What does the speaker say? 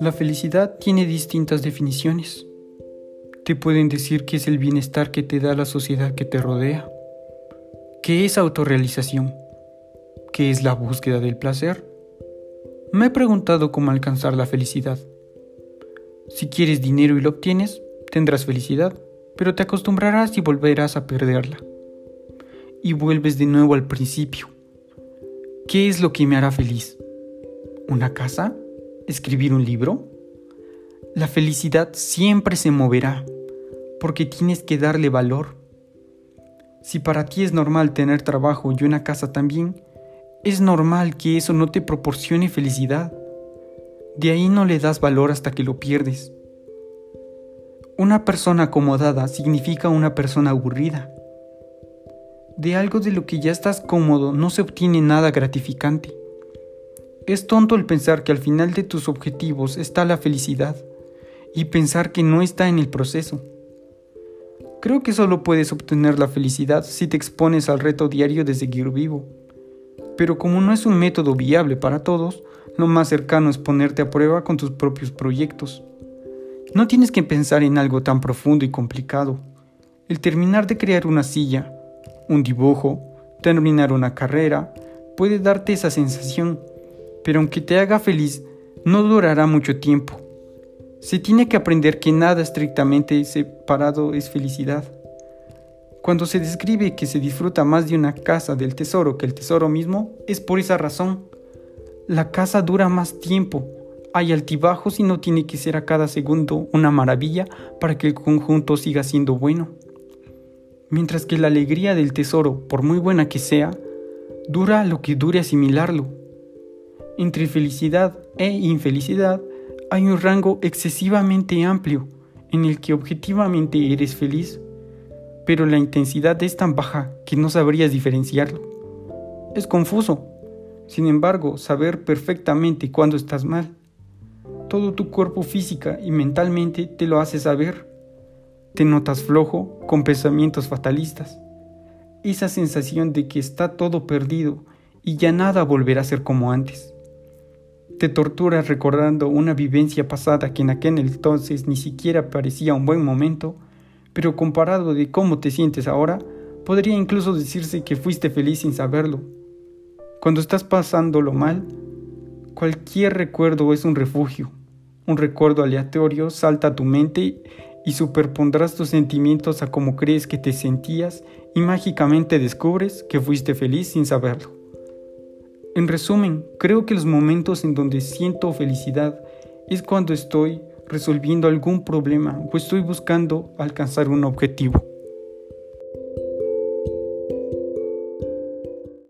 La felicidad tiene distintas definiciones. Te pueden decir que es el bienestar que te da la sociedad que te rodea, que es autorrealización, que es la búsqueda del placer. Me he preguntado cómo alcanzar la felicidad. Si quieres dinero y lo obtienes, tendrás felicidad, pero te acostumbrarás y volverás a perderla. Y vuelves de nuevo al principio. ¿Qué es lo que me hará feliz? ¿Una casa? escribir un libro? La felicidad siempre se moverá, porque tienes que darle valor. Si para ti es normal tener trabajo y una casa también, es normal que eso no te proporcione felicidad. De ahí no le das valor hasta que lo pierdes. Una persona acomodada significa una persona aburrida. De algo de lo que ya estás cómodo no se obtiene nada gratificante. Es tonto el pensar que al final de tus objetivos está la felicidad y pensar que no está en el proceso. Creo que solo puedes obtener la felicidad si te expones al reto diario de seguir vivo. Pero como no es un método viable para todos, lo más cercano es ponerte a prueba con tus propios proyectos. No tienes que pensar en algo tan profundo y complicado. El terminar de crear una silla, un dibujo, terminar una carrera, puede darte esa sensación pero aunque te haga feliz, no durará mucho tiempo. Se tiene que aprender que nada estrictamente separado es felicidad. Cuando se describe que se disfruta más de una casa del tesoro que el tesoro mismo, es por esa razón. La casa dura más tiempo, hay altibajos y no tiene que ser a cada segundo una maravilla para que el conjunto siga siendo bueno. Mientras que la alegría del tesoro, por muy buena que sea, dura lo que dure asimilarlo. Entre felicidad e infelicidad hay un rango excesivamente amplio en el que objetivamente eres feliz, pero la intensidad es tan baja que no sabrías diferenciarlo. Es confuso, sin embargo, saber perfectamente cuándo estás mal. Todo tu cuerpo física y mentalmente te lo hace saber. Te notas flojo con pensamientos fatalistas. Esa sensación de que está todo perdido y ya nada volverá a ser como antes. Te torturas recordando una vivencia pasada que en aquel entonces ni siquiera parecía un buen momento, pero comparado de cómo te sientes ahora, podría incluso decirse que fuiste feliz sin saberlo. Cuando estás pasándolo mal, cualquier recuerdo es un refugio. Un recuerdo aleatorio salta a tu mente y superpondrás tus sentimientos a cómo crees que te sentías y mágicamente descubres que fuiste feliz sin saberlo. En resumen, creo que los momentos en donde siento felicidad es cuando estoy resolviendo algún problema o estoy buscando alcanzar un objetivo.